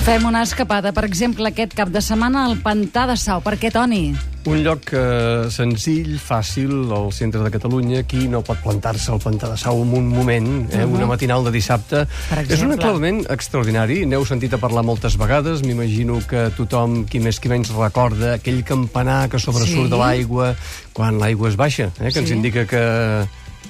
Fem una escapada, per exemple, aquest cap de setmana al Pantà de Sau. Per què, Toni? Un lloc eh, senzill, fàcil, al centre de Catalunya. Qui no pot plantar-se al Pantà de Sau en un moment, eh, una matinal de dissabte? És un enclavament extraordinari. N'heu sentit a parlar moltes vegades. M'imagino que tothom, qui més qui menys, recorda aquell campanar que sobresurt Sí. de l'aigua quan l'aigua es baixa, eh, que ens Sí. indica que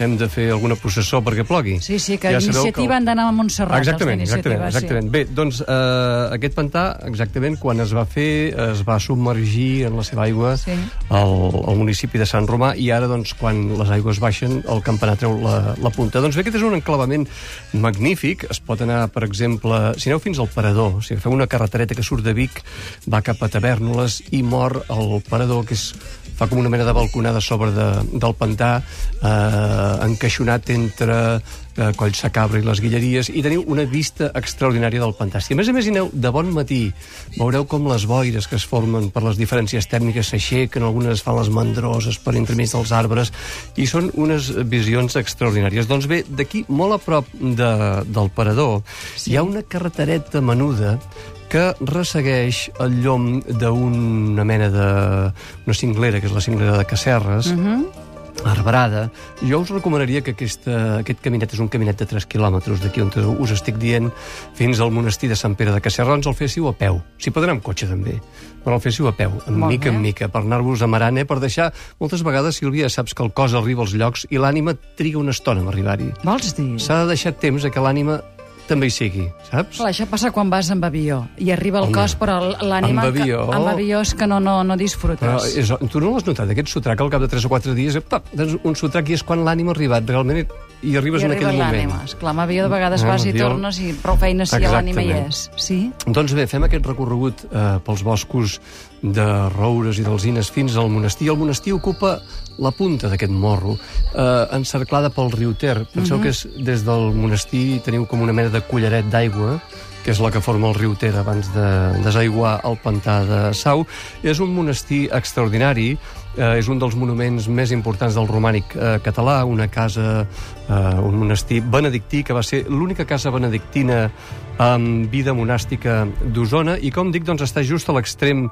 hem de fer alguna processó perquè plogui. Sí, sí, que Ja iniciativa el- han d'anar a Montserrat. Exactament, exactament, exactament. Bé, doncs eh, aquest pantà, exactament, quan es va fer, es va submergir en la seva aigua Sí. al, al municipi de Sant Romà i ara, doncs, quan les aigües baixen, el campanar treu la, la punta. Doncs bé, aquest és un enclavament magnífic. Es pot anar, per exemple, si aneu fins al Parador, si agafeu una carretereta que surt de Vic, va cap a Tavernoles i mor al Parador, que és fa com una mena de balconada sobre de, del pantà, eh, encaixonat entre eh, Coll Sacabra i les Guilleries, i teniu una vista extraordinària del pantà. Si a més a més hi aneu de bon matí, veureu com les boires que es formen per les diferències tècniques s'aixequen, algunes fan les mandroses per entremig dels arbres, i són unes visions extraordinàries. Doncs bé, d'aquí, molt a prop de, del Parador, sí. hi ha una carretereta menuda que ressegueix el llom d'una mena de... una cinglera, que és la cinglera de Casserres, uh -huh arbrada. Jo us recomanaria que aquesta, aquest caminet és un caminet de 3 quilòmetres d'aquí on us estic dient fins al monestir de Sant Pere de Casserrons, el féssiu a peu. Si podrà amb cotxe també, però el féssiu a peu, en Molt mica bé. en mica, per anar-vos amarant, eh? per deixar... Moltes vegades, Sílvia, saps que el cos arriba als llocs i l'ànima triga una estona a arribar-hi. Vols dir? S'ha de deixar temps a que l'ànima també hi sigui, saps? Clar, això passa quan vas amb avió i arriba el Home, cos, però l'ànima... amb avió- Que, amb avió és que no, no, no disfrutes. Però és, tu no l'has notat, aquest sotrac al cap de 3 o 4 dies, eh, pap, doncs un sotrac i és quan l'ànima ha arribat, realment, i arribes I en aquell moment. amb avió de vegades Ah, vas i tornes i prou feina si l'ànima hi és. Sí? Doncs bé, fem aquest recorregut eh, pels boscos de roures i d'alzines fins al monestir. El monestir ocupa la punta d'aquest morro, eh, encerclada pel riu Ter. Penseu Mhm. que és, des del monestir teniu com una mena de collaret d'aigua, que és la que forma el riu Ter abans de desaiguar el pantà de Sau. És un monestir extraordinari, eh, és un dels monuments més importants del romànic eh, català, una casa, eh, un monestir benedictí, que va ser l'única casa benedictina amb vida monàstica d'Osona i com dic, doncs està just a l'extrem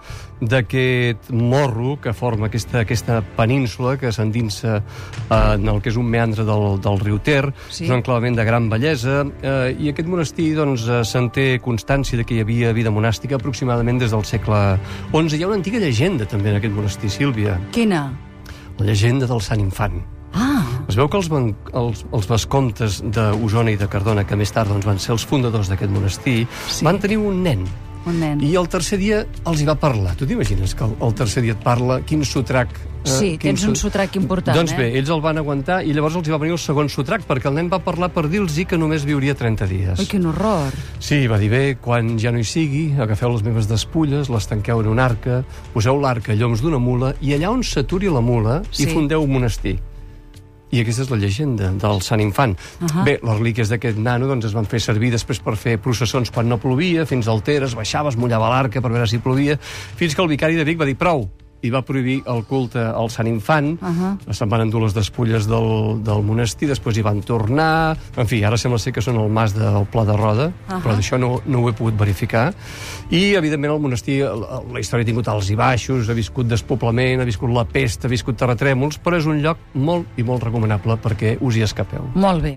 d'aquest morro que forma aquesta, aquesta península que s'endinsa eh, en el que és un meandre del, del riu Ter, Sí. és un enclavament de gran bellesa eh, i aquest monestir doncs, eh, se'n té constància de que hi havia vida monàstica aproximadament des del segle XI. Hi ha una antiga llegenda també en aquest monestir, Sílvia, Quina? la llegenda del Sant Infant. Veu que els, ban- els, els vescomtes d'Osona i de Cardona, que més tard doncs, van ser els fundadors d'aquest monestir, Sí. van tenir un nen. un nen. I el tercer dia els hi va parlar. Tu t'imagines que el, el tercer dia et parla? Quin sotrac... eh, Sí, quin tens un sotrac important, Doncs bé, eh? ells el van aguantar i llavors els hi va venir el segon sotrac, perquè el nen va parlar per dir-los que només viuria 30 dies. Ui, quin horror. Sí, va dir, bé, quan ja no hi sigui, agafeu les meves despulles, les tanqueu en una arca, poseu l'arca a lloms d'una mula i allà on s'aturi la mula Sí. hi fundeu un monestir. I aquesta és la llegenda del Sant Infant. Ahà. Bé, les relíquies d'aquest nano doncs, es van fer servir després per fer processons quan no plovia, fins al Ter, es baixava, es mullava l'arca per veure si plovia, fins que el vicari de Vic va dir prou, i va prohibir el culte al Sant Infant, Ahà. se'n van endur les despulles del, del monestir, després hi van tornar... En fi, ara sembla ser que són el mas del Pla de Roda, Ahà. però d'això no, no ho he pogut verificar. I, evidentment, el monestir, la, la història ha tingut alts i baixos, ha viscut despoblament, ha viscut la pesta, ha viscut terratrèmols, però és un lloc molt i molt recomanable perquè us hi escapeu. Molt bé.